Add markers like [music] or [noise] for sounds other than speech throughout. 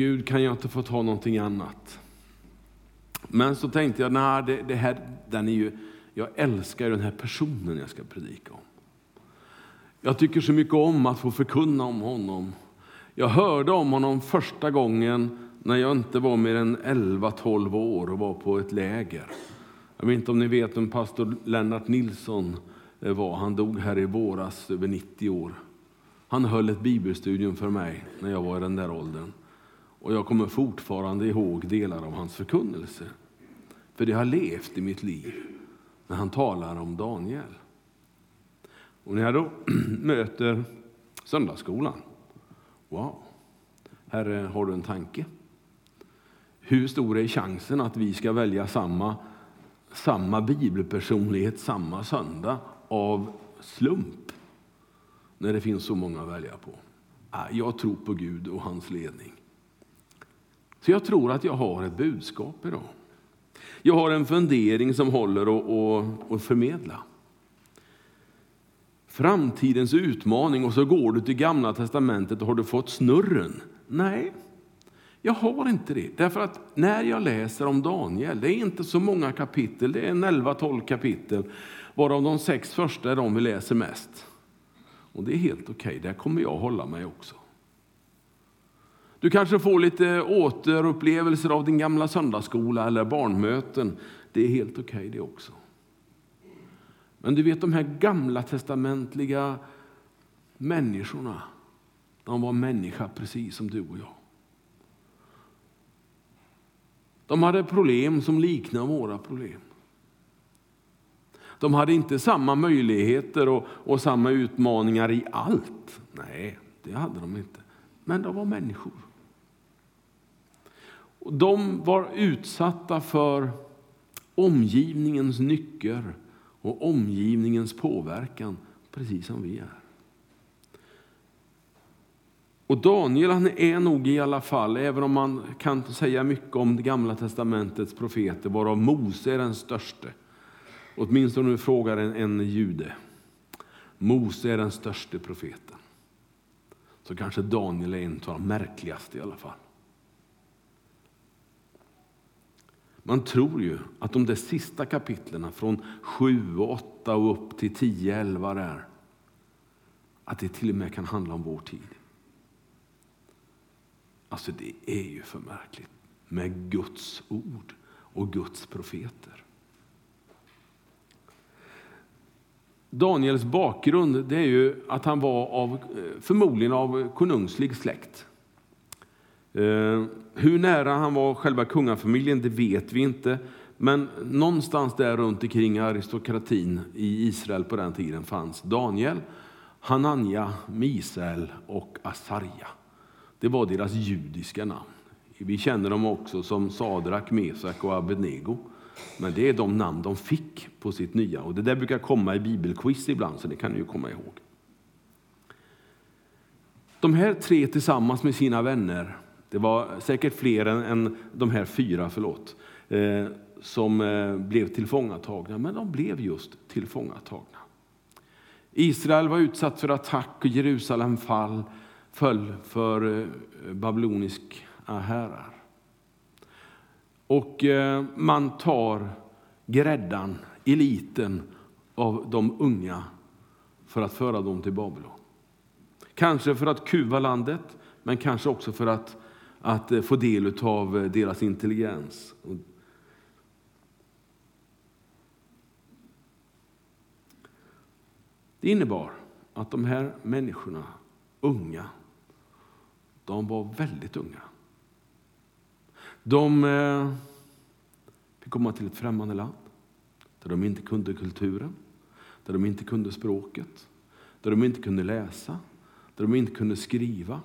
Gud, kan jag inte få ta någonting annat? Men så tänkte jag, nej, det, det här, den är ju, jag älskar ju den här personen jag ska predika om. Jag tycker så mycket om att få förkunna om honom. Jag hörde om honom första gången när jag inte var mer än 11-12 år och var på ett läger. Jag vet inte om ni vet vem pastor Lennart Nilsson eh, var. Han dog här i våras, över 90 år. Han höll ett bibelstudium för mig när jag var i den där åldern. Och jag kommer fortfarande ihåg delar av hans förkunnelse. För det har levt i mitt liv när han talar om Daniel. Och när jag då [clears throat] möter söndagsskolan, wow, Herre, har du en tanke? Hur stor är chansen att vi ska välja samma, samma bibelpersonlighet samma söndag av slump? När det finns så många att välja på. Äh, jag tror på Gud och hans ledning. Så jag tror att jag har ett budskap idag. Jag har en fundering som håller att förmedla. Framtidens utmaning och så går du till gamla testamentet och har du fått snurren? Nej, jag har inte det. Därför att när jag läser om Daniel, det är inte så många kapitel, det är 11-12 kapitel, varav de sex första är de vi läser mest. Och det är helt okej, okay. där kommer jag hålla mig också. Du kanske får lite återupplevelser av din gamla söndagsskola eller barnmöten. Det är helt okej okay det också. Men du vet de här gamla testamentliga människorna, de var människa precis som du och jag. De hade problem som liknar våra problem. De hade inte samma möjligheter och, och samma utmaningar i allt. Nej, det hade de inte. Men de var människor. De var utsatta för omgivningens nycker och omgivningens påverkan, precis som vi är. Och Daniel han är nog i alla fall, även om man kan säga mycket om det gamla testamentets profeter, varav Mose är den störste. Åtminstone nu frågar en, en jude. Mose är den störste profeten. Så kanske Daniel är en av de märkligaste i alla fall. Man tror ju att de där sista kapitlen från 7 och 8 och upp till 10, 11 där, att det till och med kan handla om vår tid. Alltså det är ju för märkligt med Guds ord och Guds profeter. Daniels bakgrund det är ju att han var av, eh, förmodligen av konungslig släkt. Eh, hur nära han var själva kungafamiljen det vet vi inte. Men någonstans där runt omkring aristokratin i Israel på den tiden fanns Daniel, Hananja, Misael och Asarja. Det var deras judiska namn. Vi känner dem också som Sadrak, Mesak och Abednego. Men det är de namn de fick på sitt nya. Och Det där brukar komma i bibelquiz ibland, så det kan ni ju komma ihåg. De här tre tillsammans med sina vänner det var säkert fler än, än de här fyra, förlåt, eh, som eh, blev tillfångatagna, men de blev just tillfångatagna. Israel var utsatt för attack och Jerusalem fall, föll för eh, babyloniska herrar. Och eh, man tar gräddan, eliten av de unga för att föra dem till Babylon. Kanske för att kuva landet, men kanske också för att att eh, få del av eh, deras intelligens. Det innebar att de här människorna, unga, de var väldigt unga. De eh, fick komma till ett främmande land där de inte kunde kulturen, där de inte kunde språket, där de inte kunde läsa, där de inte kunde skriva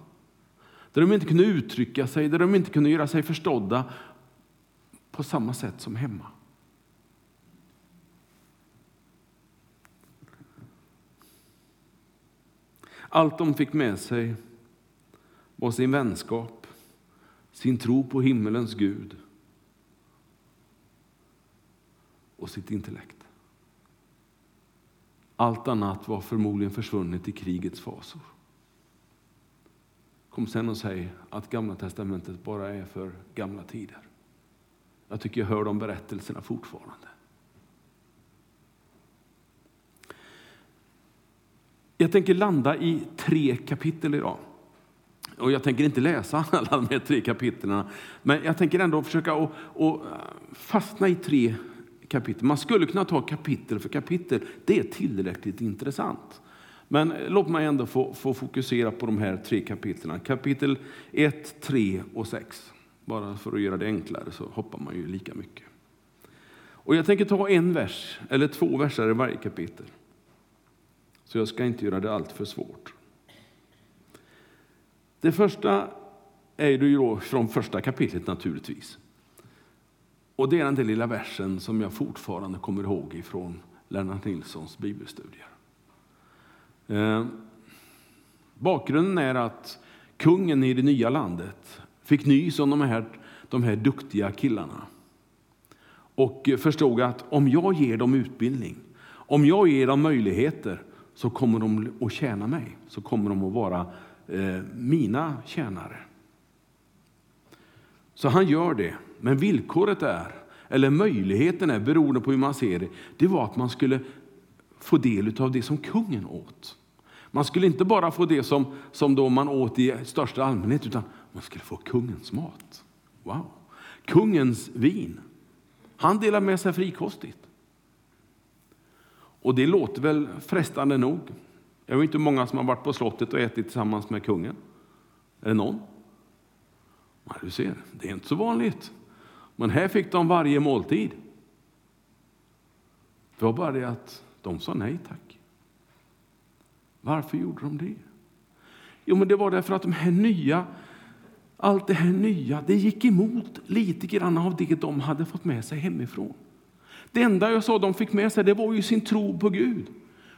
där de inte kunde uttrycka sig, där de inte kunde göra sig förstådda på samma sätt som hemma. Allt de fick med sig var sin vänskap, sin tro på himmelens Gud och sitt intellekt. Allt annat var förmodligen försvunnet i krigets fasor. Kom sen och säg att Gamla testamentet bara är för gamla tider. Jag tycker jag hör de berättelserna fortfarande. Jag tänker landa i tre kapitel idag. Och jag tänker inte läsa [laughs] alla de här tre kapitlen, men jag tänker ändå försöka att, och fastna i tre kapitel. Man skulle kunna ta kapitel för kapitel, det är tillräckligt intressant. Men låt mig ändå få, få fokusera på de här tre kapitlen. Kapitel 1, 3 och 6. Bara för att göra det enklare så hoppar man ju lika mycket. Och jag tänker ta en vers, eller två verser i varje kapitel. Så jag ska inte göra det allt för svårt. Det första är ju då från första kapitlet naturligtvis. Och det är den där lilla versen som jag fortfarande kommer ihåg ifrån Lennart Nilssons bibelstudier. Eh, bakgrunden är att kungen i det nya landet fick nys om de här, de här duktiga killarna. Och förstod att om jag ger dem utbildning, om jag ger dem möjligheter så kommer de att tjäna mig, så kommer de att vara eh, mina tjänare. Så han gör det, men villkoret är, eller möjligheten är, beroende på hur man ser det, det var att man skulle få del av det som kungen åt. Man skulle inte bara få det som, som då man åt i största allmänhet, utan man skulle få kungens mat. Wow! Kungens vin. Han delar med sig frikostigt. Och det låter väl frestande nog. Jag vet inte hur många som har varit på slottet och ätit tillsammans med kungen. Är det någon? Ja, du ser, det är inte så vanligt. Men här fick de varje måltid. Det var bara det att de sa nej tack. Varför gjorde de det? Jo, men det var därför att de här nya, allt det här nya, det gick emot lite grann av det de hade fått med sig hemifrån. Det enda jag sa de fick med sig det var ju sin tro på Gud.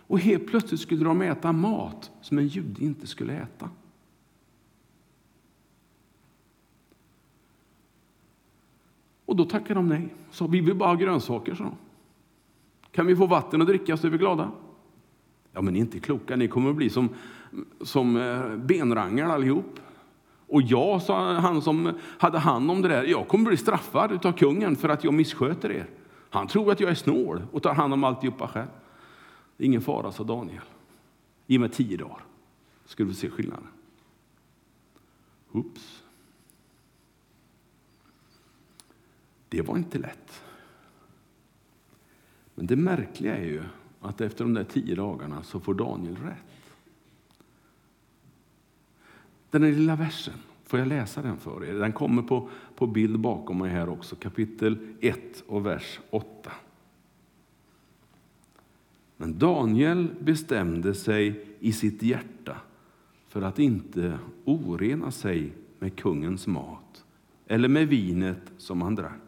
Och helt plötsligt skulle de äta mat som en jude inte skulle äta. Och då tackade de nej. Så vi vill bara ha grönsaker, sa de. Kan vi få vatten och dricka så är vi glada. Ja, men ni är inte kloka, ni kommer att bli som, som eh, benrangar allihop. Och jag, sa han som hade hand om det där, jag kommer att bli straffad av kungen för att jag missköter er. Han tror att jag är snål och tar hand om alltihopa själv. Ingen fara, sa Daniel. Ge mig tio dagar, skulle vi se skillnaden. Oops. Det var inte lätt. Men det märkliga är ju att efter de där tio dagarna så får Daniel rätt. Den här lilla versen, får jag läsa den för er? Den kommer på, på bild bakom mig här också, kapitel 1 och vers 8. Men Daniel bestämde sig i sitt hjärta för att inte orena sig med kungens mat eller med vinet som han drack.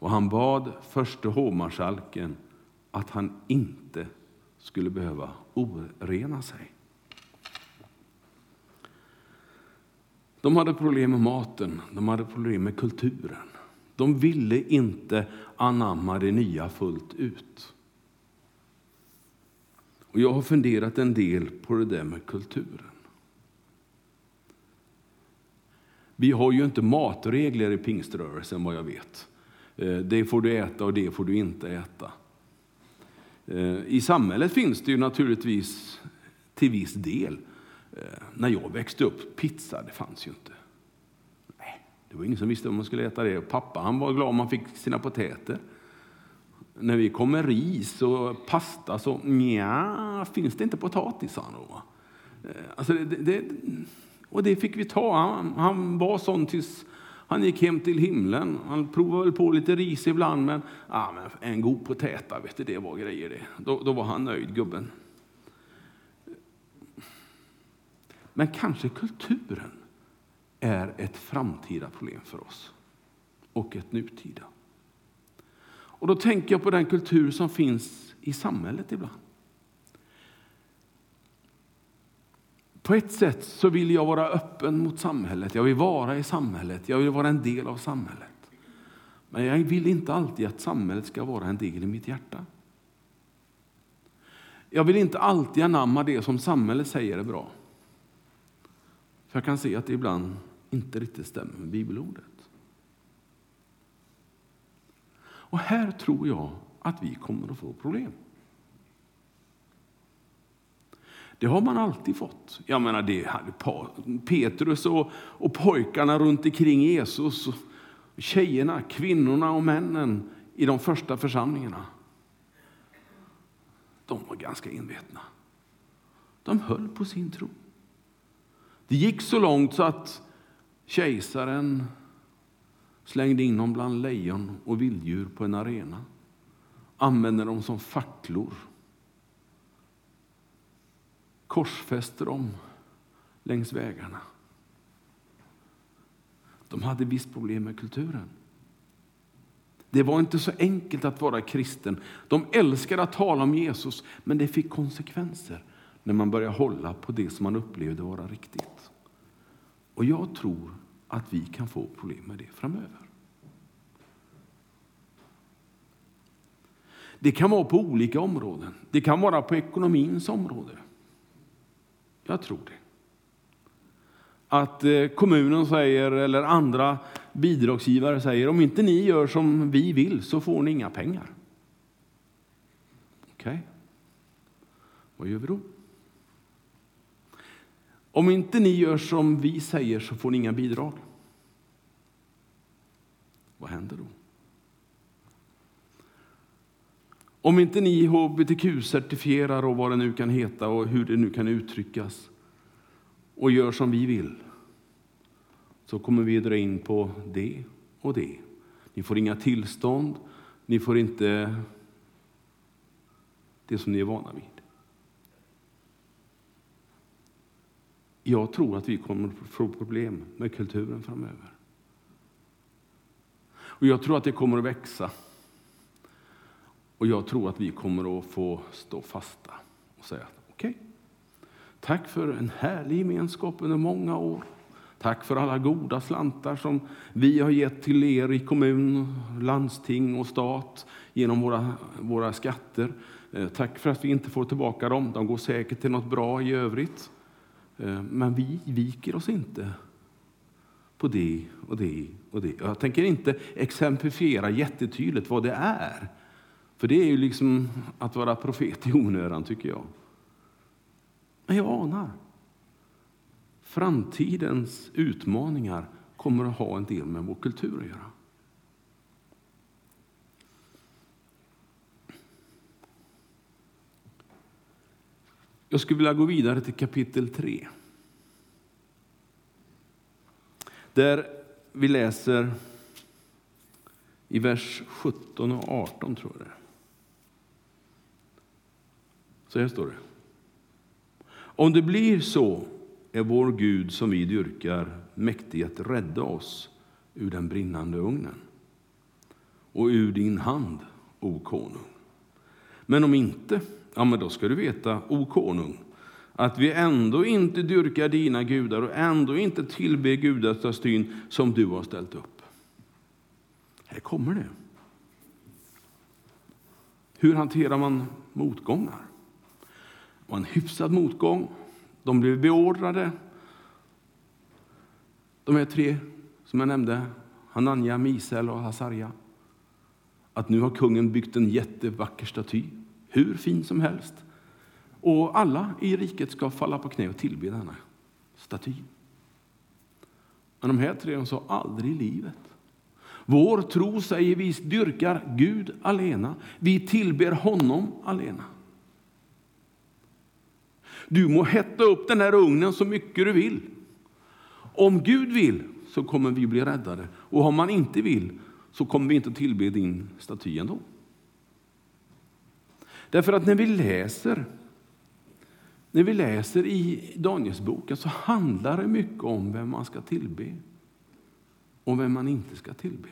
Och han bad förste hovmarskalken att han inte skulle behöva orena sig. De hade problem med maten, de hade problem med kulturen. De ville inte anamma det nya fullt ut. Och jag har funderat en del på det där med kulturen. Vi har ju inte matregler i pingströrelsen vad jag vet. Eh, det får du äta och det får du inte äta. Eh, I samhället finns det ju naturligtvis till viss del. Eh, när jag växte upp, pizza, det fanns ju inte. Nej, det var ingen som visste om man skulle äta det. Pappa han var glad om man fick sina potäter när vi kom med ris och pasta så nja, finns det inte potatis, sa han då. Alltså det, det, och det fick vi ta. Han, han var sån tills han gick hem till himlen. Han provade väl på lite ris ibland, men, ah, men en god potäta, vet du, det var grejer det. Då, då var han nöjd, gubben. Men kanske kulturen är ett framtida problem för oss och ett nutida. Och då tänker jag på den kultur som finns i samhället ibland. På ett sätt så vill jag vara öppen mot samhället. Jag vill vara i samhället. Jag vill vara en del av samhället. Men jag vill inte alltid att samhället ska vara en del i mitt hjärta. Jag vill inte alltid anamma det som samhället säger är bra. För jag kan se att det ibland inte riktigt stämmer med bibelordet. Och här tror jag att vi kommer att få problem. Det har man alltid fått. Jag menar, det hade Petrus och, och pojkarna runt omkring Jesus, tjejerna, kvinnorna och männen i de första församlingarna. De var ganska envetna. De höll på sin tro. Det gick så långt så att kejsaren slängde in dem bland lejon och vilddjur på en arena. Använde dem som facklor. Korsfäste dem längs vägarna. De hade visst problem med kulturen. Det var inte så enkelt att vara kristen. De älskade att tala om Jesus, men det fick konsekvenser när man började hålla på det som man upplevde vara riktigt. Och jag tror att vi kan få problem med det framöver. Det kan vara på olika områden. Det kan vara på ekonomins område. Jag tror det. Att eh, kommunen säger, eller andra bidragsgivare säger, om inte ni gör som vi vill så får ni inga pengar. Okej, okay. vad gör vi då? Om inte ni gör som vi säger så får ni inga bidrag. Vad händer då? Om inte ni hbtq-certifierar och vad det nu kan heta och hur det nu kan uttryckas och gör som vi vill så kommer vi dra in på det och det. Ni får inga tillstånd, ni får inte det som ni är vana vid. Jag tror att vi kommer att få problem med kulturen framöver. Och jag tror att det kommer att växa. Och jag tror att vi kommer att få stå fasta och säga okej, okay, tack för en härlig gemenskap under många år. Tack för alla goda slantar som vi har gett till er i kommun, landsting och stat genom våra, våra skatter. Eh, tack för att vi inte får tillbaka dem. De går säkert till något bra i övrigt. Eh, men vi viker oss inte på det och det och det. Jag tänker inte exemplifiera jättetydligt vad det är. För det är ju liksom att vara profet i onödan, tycker jag. Men jag anar. Framtidens utmaningar kommer att ha en del med vår kultur att göra. Jag skulle vilja gå vidare till kapitel 3. Där vi läser i vers 17 och 18, tror jag det är. Så här står det. Om det blir så är vår Gud som vi dyrkar mäktig att rädda oss ur den brinnande ugnen och ur din hand, o konung. Men om inte, ja, men då ska du veta, o konung, att vi ändå inte dyrkar dina gudar och ändå inte tillber gudastatyn som du har ställt upp. Här kommer det. Hur hanterar man motgångar? Var en hyfsad motgång. De blev beordrade. De här tre som jag nämnde, Hananja, Misel och Hasarja. Att nu har kungen byggt en jättevacker staty, hur fin som helst. Och alla i riket ska falla på knä och tillbe denna staty. Men de här tre sa aldrig i livet. Vår tro säger vi dyrkar Gud alena. Vi tillber honom alena. Du må hetta upp den här ugnen så mycket du vill. Om Gud vill så kommer vi bli räddade. Och om han inte vill så kommer vi inte tillbe din staty ändå. Därför att när vi läser när vi läser i Danielsboken så handlar det mycket om vem man ska tillbe och vem man inte ska tillbe.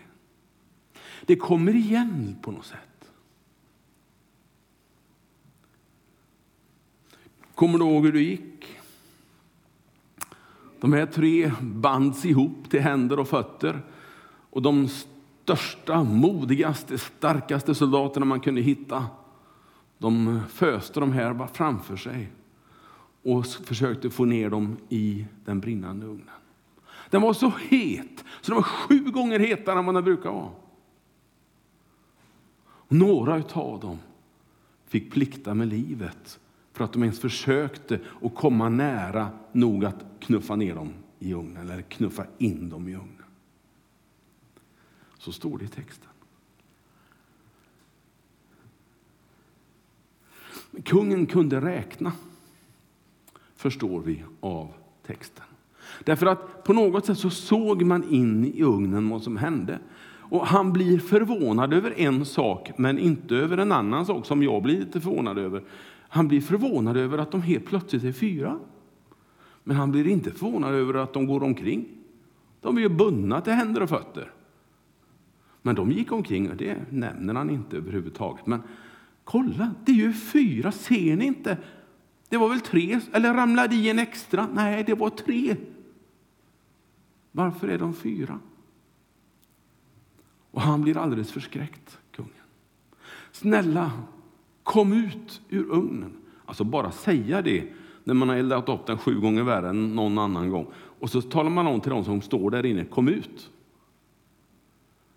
Det kommer igen på något sätt. Kommer du ihåg hur det gick? De här tre bands ihop till händer och fötter. Och de största, modigaste, starkaste soldaterna man kunde hitta, de föste de här framför sig och försökte få ner dem i den brinnande ugnen. Den var så het, så den var sju gånger hetare än vad den brukar vara. Några av dem fick plikta med livet för att de ens försökte att komma nära nog att knuffa ner dem i ugnen eller knuffa in dem i ugnen. Så står det i texten. Kungen kunde räkna, förstår vi av texten. Därför att på något sätt så såg man in i ugnen vad som hände. Och han blir förvånad över en sak, men inte över en annan sak som jag blir lite förvånad över. Han blir förvånad över att de helt plötsligt är fyra. Men han blir inte förvånad över att de går omkring. De är ju bundna till händer och fötter. Men de gick omkring, och det nämner han inte överhuvudtaget. Men kolla, det är ju fyra, ser ni inte? Det var väl tre, eller ramlade i en extra? Nej, det var tre. Varför är de fyra? Och han blir alldeles förskräckt, kungen. Snälla, kom ut ur ugnen. Alltså bara säga det när man har eldat upp den sju gånger värre än någon annan gång. Och så talar man om till de som står där inne, kom ut.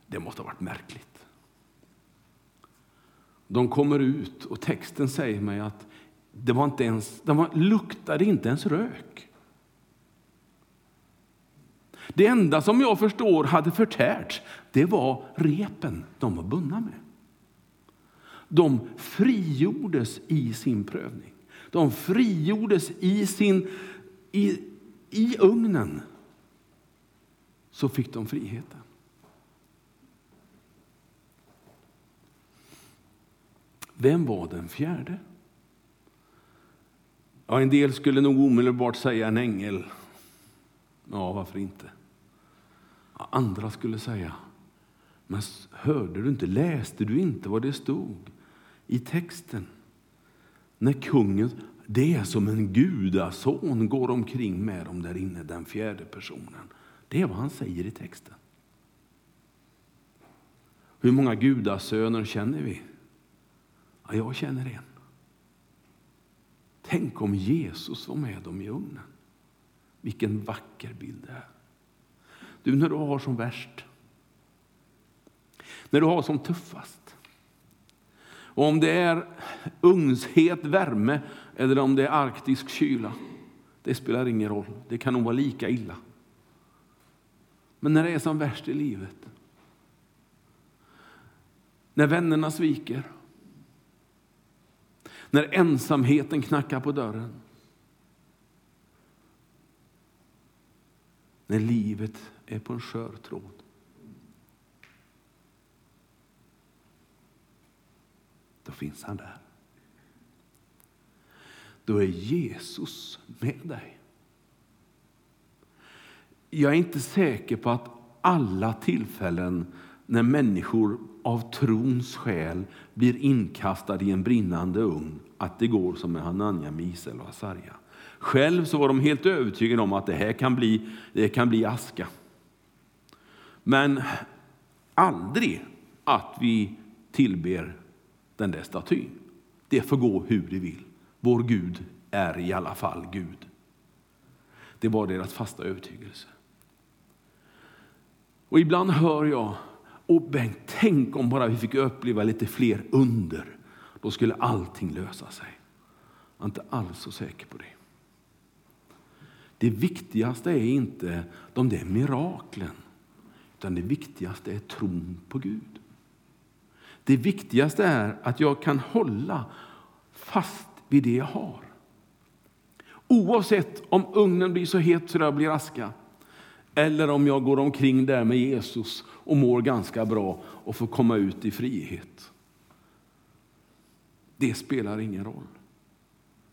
Det måste ha varit märkligt. De kommer ut och texten säger mig att det var inte ens, de var, luktade inte ens rök. Det enda som jag förstår hade förtärts, det var repen de var bundna med. De frigjordes i sin prövning. De frigjordes i, sin, i, i ugnen. Så fick de friheten. Vem var den fjärde? Ja, en del skulle nog omedelbart säga en ängel. Ja, varför inte? Ja, andra skulle säga, men hörde du inte, läste du inte vad det stod i texten? När kungen, det är som en gudason går omkring med dem där inne, den fjärde personen. Det är vad han säger i texten. Hur många gudasöner känner vi? Ja, jag känner en. Tänk om Jesus var med dem i ugnen. Vilken vacker bild det är. Du, när du har som värst, när du har som tuffast, och om det är ugnshet värme eller om det är arktisk kyla, det spelar ingen roll. Det kan nog vara lika illa. Men när det är som värst i livet, när vännerna sviker, när ensamheten knackar på dörren. När livet är på en skör tråd. Då finns han där. Då är Jesus med dig. Jag är inte säker på att alla tillfällen när människor av trons skäl blir inkastade i en brinnande ugn, att det går som med Hanania, Misel och Asarja. Själv så var de helt övertygade om att det här kan bli, det kan bli aska. Men aldrig att vi tillber den där statyn. Det får gå hur det vill. Vår Gud är i alla fall Gud. Det var deras fasta övertygelse. Och ibland hör jag och Bengt, tänk om bara vi fick uppleva lite fler under. Då skulle allting lösa sig. Jag är inte alls så säker på det. Det viktigaste är inte de där miraklen, utan det viktigaste är tron på Gud. Det viktigaste är att jag kan hålla fast vid det jag har. Oavsett om ugnen blir så het så jag blir aska, eller om jag går omkring där med Jesus och mår ganska bra och får komma ut i frihet. Det spelar ingen roll.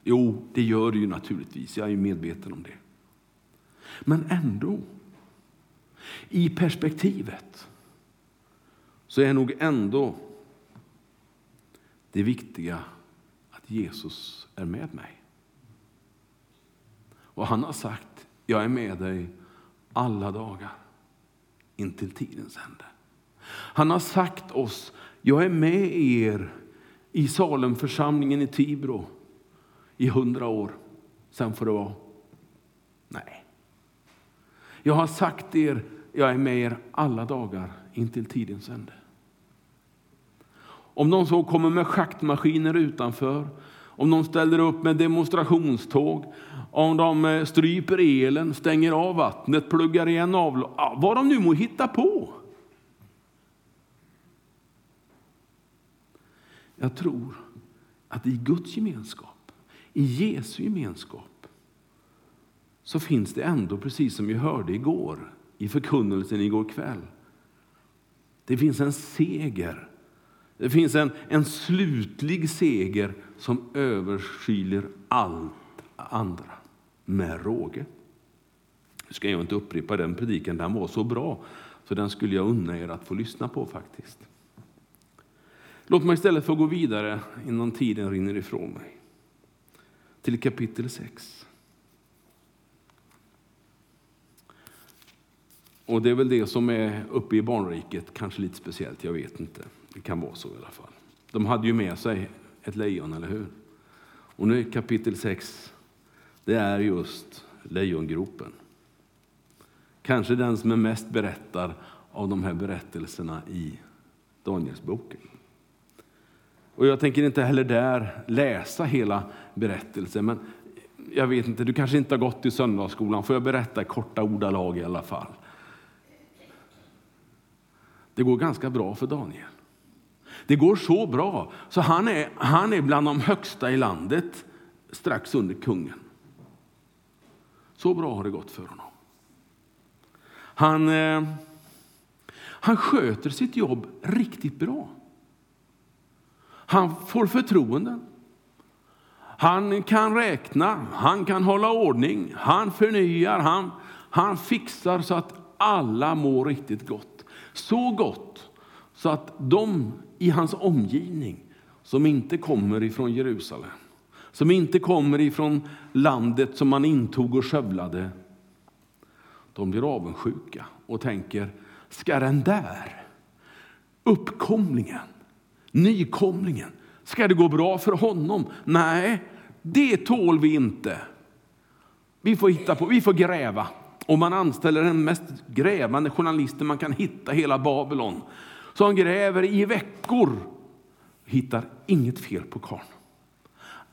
Jo, det gör det ju naturligtvis. Jag är medveten om det. Men ändå, i perspektivet så är nog ändå det viktiga att Jesus är med mig. Och han har sagt, jag är med dig alla dagar intill tidens ände. Han har sagt oss, jag är med er i Salemförsamlingen i Tibro i hundra år. sen får det vara. Nej. Jag har sagt er, jag är med er alla dagar intill tidens ände. Om de så kommer med schaktmaskiner utanför, om de ställer upp med demonstrationståg, om de eh, stryper elen, stänger av vattnet, pluggar igen avlopp, vad de nu må hitta på. Jag tror att i Guds gemenskap, i Jesu gemenskap, så finns det ändå, precis som vi hörde igår i förkunnelsen igår kväll, det finns en seger. Det finns en, en slutlig seger som överskyler allt andra med råge. Nu ska jag inte upprepa den predikan, den var så bra så den skulle jag unna er att få lyssna på faktiskt. Låt mig istället få gå vidare innan tiden rinner ifrån mig. Till kapitel 6. Och det är väl det som är uppe i barnriket, kanske lite speciellt, jag vet inte. Det kan vara så i alla fall. De hade ju med sig ett lejon, eller hur? Och nu kapitel 6, det är just lejongropen. Kanske den som är mest berättad av de här berättelserna i Danielsboken. Och jag tänker inte heller där läsa hela berättelsen, men jag vet inte, du kanske inte har gått i söndagsskolan, får jag berätta i korta ordalag i alla fall. Det går ganska bra för Daniel. Det går så bra så han är, han är bland de högsta i landet, strax under kungen. Så bra har det gått för honom. Han, eh, han sköter sitt jobb riktigt bra. Han får förtroenden. Han kan räkna, han kan hålla ordning, han förnyar, han, han fixar så att alla mår riktigt gott. Så gott så att de i hans omgivning som inte kommer ifrån Jerusalem, som inte kommer ifrån landet som man intog och skövlade, de blir avundsjuka och tänker, ska den där uppkomlingen nykomlingen. Ska det gå bra för honom? Nej, det tål vi inte. Vi får hitta på, vi får gräva. Och man anställer den mest grävande journalisten man kan hitta hela Babylon. Så han gräver i veckor. Hittar inget fel på karln.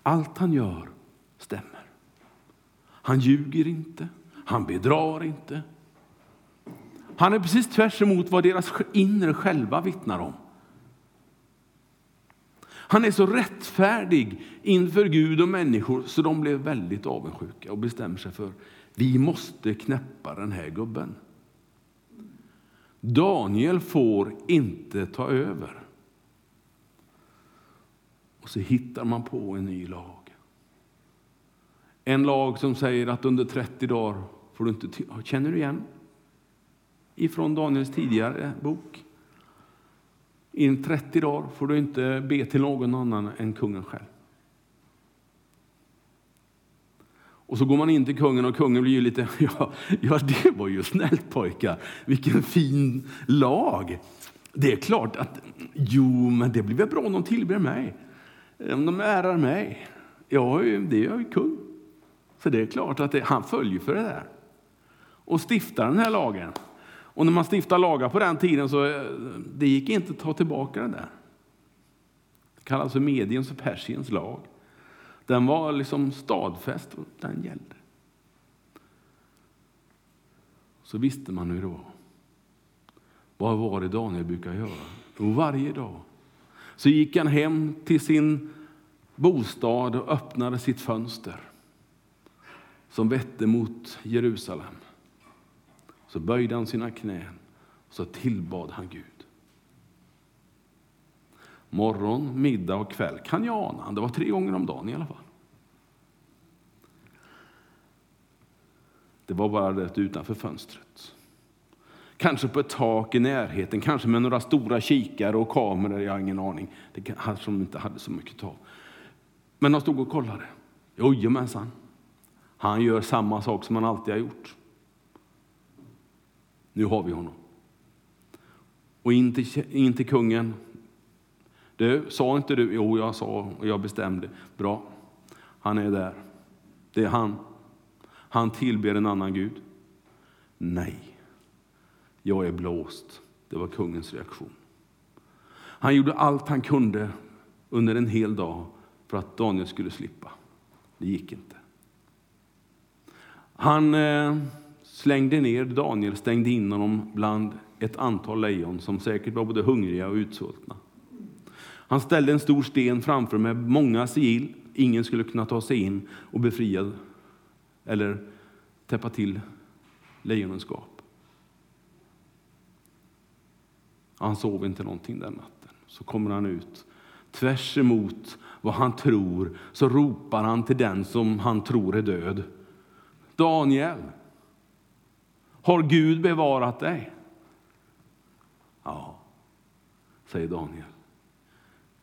Allt han gör stämmer. Han ljuger inte, han bedrar inte. Han är precis tvärs emot vad deras inre själva vittnar om. Han är så rättfärdig inför Gud och människor så de blev väldigt avundsjuka och bestämmer sig för vi måste knäppa den här gubben. Daniel får inte ta över. Och så hittar man på en ny lag. En lag som säger att under 30 dagar får du inte... Känner du igen? Ifrån Daniels tidigare bok. I 30 dagar får du inte be till någon annan än kungen själv. Och så går man in till kungen och kungen blir ju lite, [laughs] ja, ja det var ju snällt pojkar, vilken fin lag. Det är klart att, jo men det blir väl bra om de tillber mig, om de ärar mig. Ja, det är jag ju kung. Så det är klart att det, han följer för det där. Och stiftar den här lagen. Och när man stiftade lagar på den tiden så eh, det gick inte att ta tillbaka det där. Det kallas för Mediens och Persiens lag. Den var liksom stadfäst och den gällde. Så visste man hur det var. Vad var det Daniel brukade göra? Jo, varje dag så gick han hem till sin bostad och öppnade sitt fönster som vette mot Jerusalem. Så böjde han sina knän och så tillbad han Gud. Morgon, middag och kväll kan jag ana. Det var tre gånger om dagen i alla fall. Det var bara det utanför fönstret. Kanske på ett tak i närheten, kanske med några stora kikare och kameror, jag har ingen aning. Det kanske de inte hade så mycket av. Men de stod och kollade. Jojomensan, han gör samma sak som han alltid har gjort. Nu har vi honom. Och in till, in till kungen. Du, sa inte du? Jo, jag sa och jag bestämde. Bra, han är där. Det är han. Han tillber en annan Gud. Nej, jag är blåst. Det var kungens reaktion. Han gjorde allt han kunde under en hel dag för att Daniel skulle slippa. Det gick inte. Han eh, slängde ner Daniel, stängde in honom bland ett antal lejon som säkert var både hungriga och utsvultna. Han ställde en stor sten framför med många sigill. Ingen skulle kunna ta sig in och befria eller täppa till lejonens gap. Han sov inte någonting den natten. Så kommer han ut. Tvärs emot vad han tror så ropar han till den som han tror är död. Daniel, har Gud bevarat dig? Ja, säger Daniel.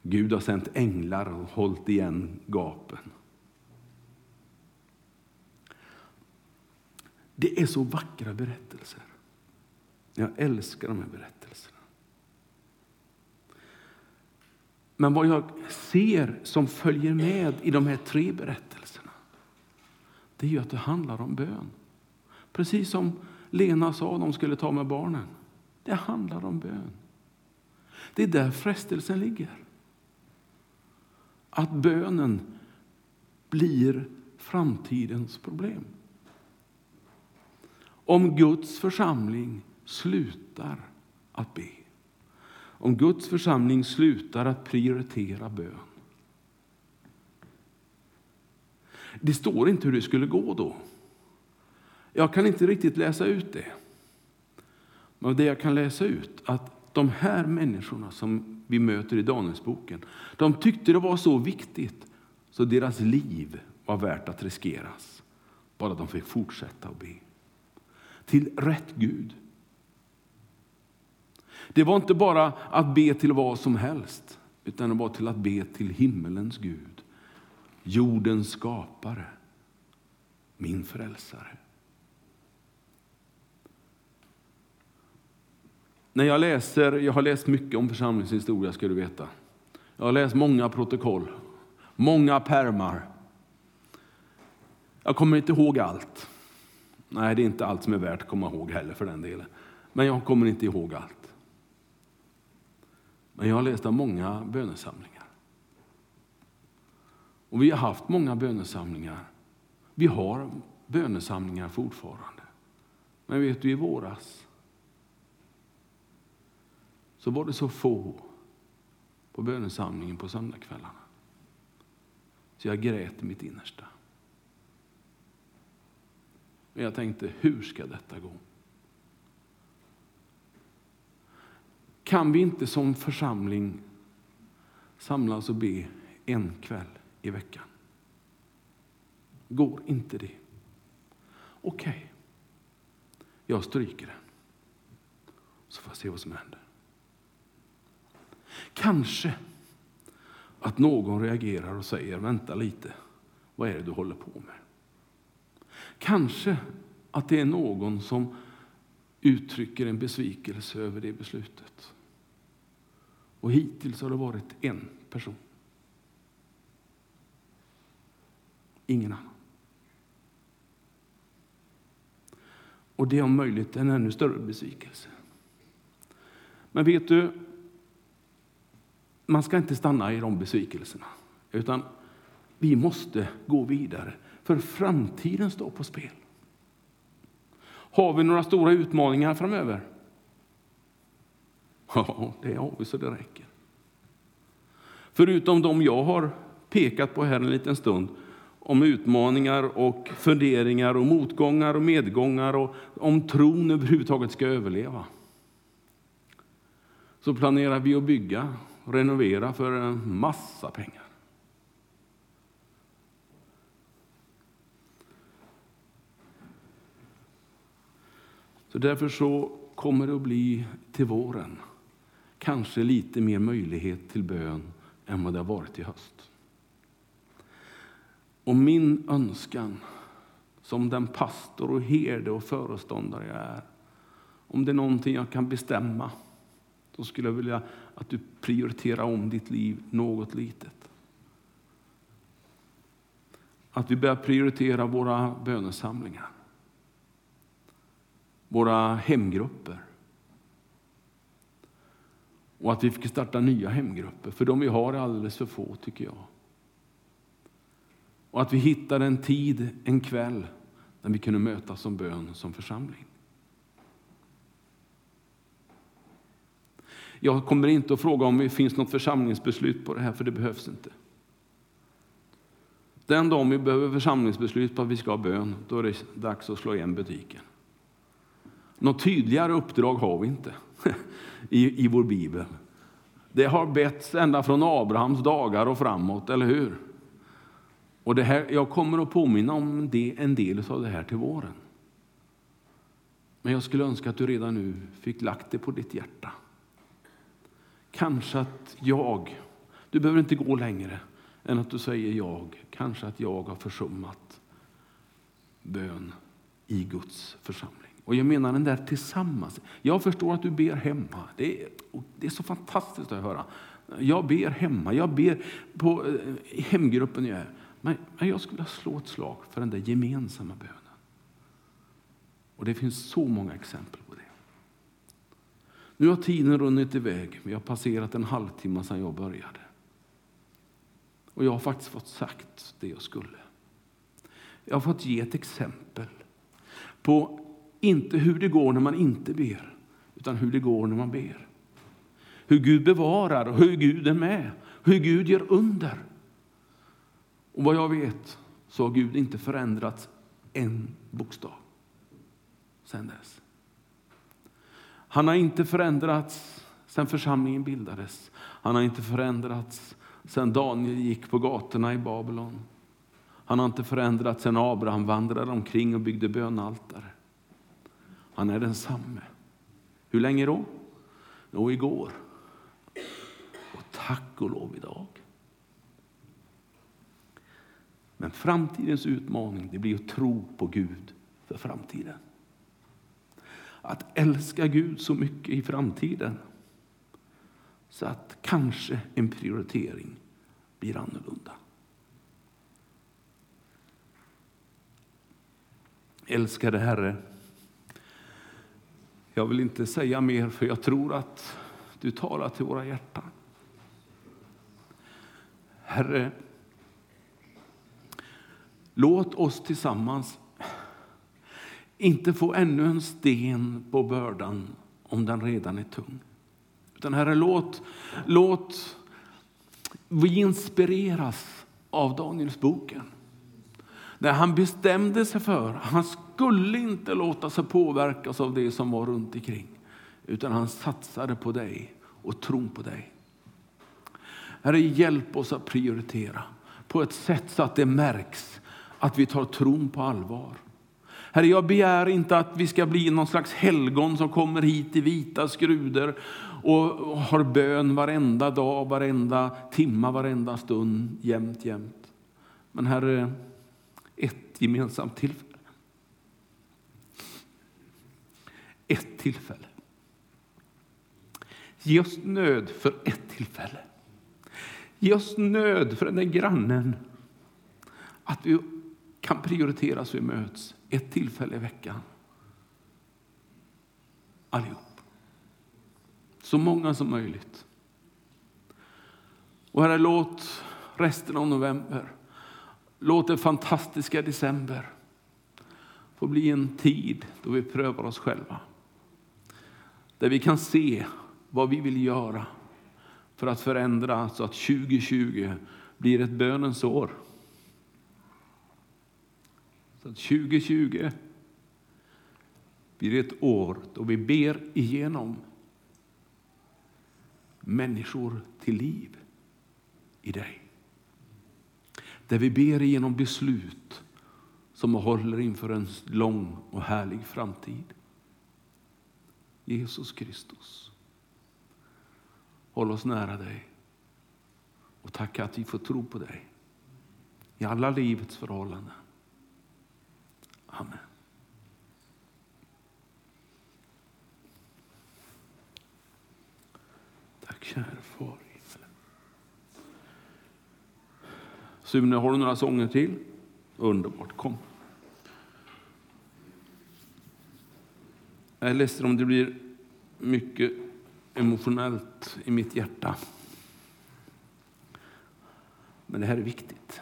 Gud har sänt änglar och hållit igen gapen. Det är så vackra berättelser. Jag älskar de här berättelserna. Men vad jag ser som följer med i de här tre berättelserna, det är ju att det handlar om bön. Precis som Lena sa de skulle ta med barnen. Det handlar om bön. Det är där frestelsen ligger. Att bönen blir framtidens problem. Om Guds församling slutar att be. Om Guds församling slutar att prioritera bön. Det står inte hur det skulle gå då. Jag kan inte riktigt läsa ut det. Men det jag kan läsa ut att de här människorna som vi möter i Danielsboken, de tyckte det var så viktigt så deras liv var värt att riskeras. Bara de fick fortsätta att be. Till rätt Gud. Det var inte bara att be till vad som helst, utan det var till att be till himmelens Gud. Jordens skapare, min frälsare. När jag läser, jag har läst mycket om församlingshistoria ska du veta. Jag har läst många protokoll, många permar. Jag kommer inte ihåg allt. Nej, det är inte allt som är värt att komma ihåg heller för den delen. Men jag kommer inte ihåg allt. Men jag har läst av många bönesamlingar. Och vi har haft många bönesamlingar. Vi har bönesamlingar fortfarande. Men vet du, i våras så var det så få på bönesamlingen på söndagskvällarna. Så jag grät i mitt innersta. Men jag tänkte, hur ska detta gå? Kan vi inte som församling samlas och be en kväll i veckan? Går inte det? Okej, okay. jag stryker den. Så får jag se vad som händer. Kanske att någon reagerar och säger, vänta lite, vad är det du håller på med? Kanske att det är någon som uttrycker en besvikelse över det beslutet. Och hittills har det varit en person. Ingen annan. Och det är om möjligt en ännu större besvikelse. Men vet du, man ska inte stanna i de besvikelserna, utan vi måste gå vidare, för framtiden står på spel. Har vi några stora utmaningar framöver? [laughs] Ja, det har vi så det räcker. Förutom de jag har pekat på här en liten stund, om utmaningar och funderingar och motgångar och medgångar och om tron överhuvudtaget ska överleva. Så planerar vi att bygga renovera för en massa pengar. Så därför så kommer det att bli till våren kanske lite mer möjlighet till bön än vad det har varit i höst. Och min önskan som den pastor och herde och föreståndare jag är, om det är någonting jag kan bestämma då skulle jag vilja att du prioriterar om ditt liv något litet. att vi börjar prioritera våra bönesamlingar, våra hemgrupper. Och att vi fick starta nya hemgrupper, för de vi har är alldeles för få tycker jag. Och att vi hittade en tid, en kväll, när vi kunde mötas som bön som församling. Jag kommer inte att fråga om det finns något församlingsbeslut på det här, för det behövs inte. Den dagen vi behöver församlingsbeslut på att vi ska ha bön, då är det dags att slå igen butiken. Något tydligare uppdrag har vi inte [laughs] i, i vår bibel. Det har betts ända från Abrahams dagar och framåt, eller hur? Och det här, jag kommer att påminna om det, en del av det här till våren. Men jag skulle önska att du redan nu fick lagt det på ditt hjärta. Kanske att jag, du behöver inte gå längre än att du säger jag, kanske att jag har försummat bön i Guds församling. Och jag menar den där tillsammans. Jag förstår att du ber hemma. Det är, det är så fantastiskt att höra. Jag ber hemma, jag ber på eh, hemgruppen jag är. Men jag skulle vilja slå ett slag för den där gemensamma bönen. Och det finns så många exempel. Nu har tiden runnit iväg. Vi har passerat en halvtimme sedan jag började. Och jag har faktiskt fått sagt det jag skulle. Jag har fått ge ett exempel på inte hur det går när man inte ber, utan hur det går när man ber. Hur Gud bevarar och hur Gud är med, hur Gud gör under. Och vad jag vet så har Gud inte förändrats en bokstav sedan dess. Han har inte förändrats sedan församlingen bildades. Han har inte förändrats sedan Daniel gick på gatorna i Babylon. Han har inte förändrats sedan Abraham vandrade omkring och byggde bönaltare. Han är densamme. Hur länge då? Jo, igår. Och tack och lov idag. Men framtidens utmaning det blir att tro på Gud för framtiden. Att älska Gud så mycket i framtiden så att kanske en prioritering blir annorlunda. Älskade Herre, jag vill inte säga mer för jag tror att du talar till våra hjärtan. Herre, låt oss tillsammans inte få ännu en sten på bördan om den redan är tung. Utan Herre, låt, låt vi inspireras av Danielsboken. När han bestämde sig för att han skulle inte låta sig påverkas av det som var runt omkring. Utan han satsade på dig och tron på dig. Herre, hjälp oss att prioritera på ett sätt så att det märks att vi tar tron på allvar. Herre, jag begär inte att vi ska bli någon slags helgon som kommer hit i vita skruder och har bön varenda dag, varenda timma, varenda stund, jämt, jämt. Men Herre, ett gemensamt tillfälle. Ett tillfälle. Ge oss nöd för ett tillfälle. Ge oss nöd för den där grannen. Att vi kan prioritera så vi möts ett tillfälle i veckan. Allihop. Så många som möjligt. Och Herre, låt resten av november, låt det fantastiska december få bli en tid då vi prövar oss själva. Där vi kan se vad vi vill göra för att förändra så att 2020 blir ett bönens år. Så 2020 blir ett år då vi ber igenom människor till liv i dig. Där vi ber igenom beslut som håller inför en lång och härlig framtid. Jesus Kristus, håll oss nära dig och tacka att vi får tro på dig i alla livets förhållanden. Amen. Tack kära far i Sune, har du några sånger till? Underbart, kom. Jag är ledsen om det blir mycket emotionellt i mitt hjärta. Men det här är viktigt.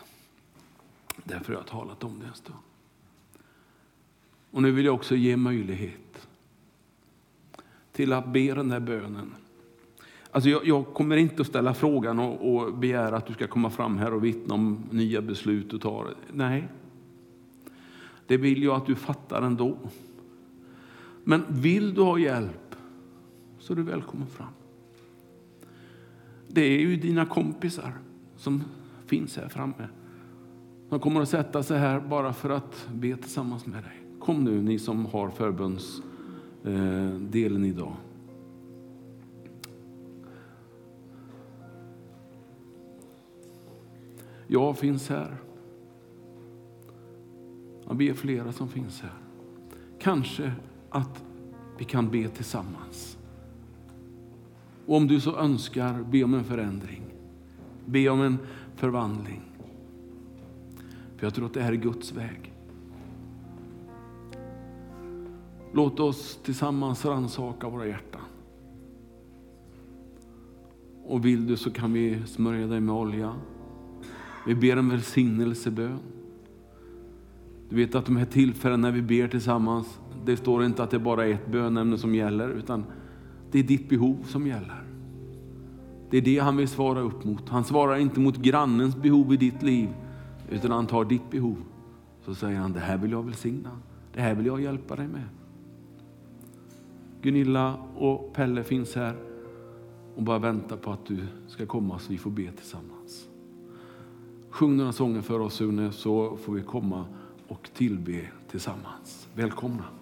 Därför har jag talat om det en stund. Och nu vill jag också ge möjlighet till att be den här bönen. Alltså jag, jag kommer inte att ställa frågan och, och begära att du ska komma fram här och vittna om nya beslut du tar. Nej, det vill jag att du fattar ändå. Men vill du ha hjälp så är du välkommen fram. Det är ju dina kompisar som finns här framme. De kommer att sätta sig här bara för att be tillsammans med dig. Kom nu ni som har förbundsdelen eh, idag. Jag finns här. Ja, vi är flera som finns här. Kanske att vi kan be tillsammans. Och om du så önskar, be om en förändring. Be om en förvandling. För jag tror att det här är Guds väg. Låt oss tillsammans rannsaka våra hjärtan. Och vill du så kan vi smörja dig med olja. Vi ber en välsignelsebön. Du vet att de här tillfällena när vi ber tillsammans, det står inte att det bara är ett bönämne som gäller, utan det är ditt behov som gäller. Det är det han vill svara upp mot. Han svarar inte mot grannens behov i ditt liv, utan han tar ditt behov. Så säger han, det här vill jag välsigna. Det här vill jag hjälpa dig med. Gunilla och Pelle finns här och bara väntar på att du ska komma så vi får be tillsammans. Sjung några sånger för oss Sune så får vi komma och tillbe tillsammans. Välkomna!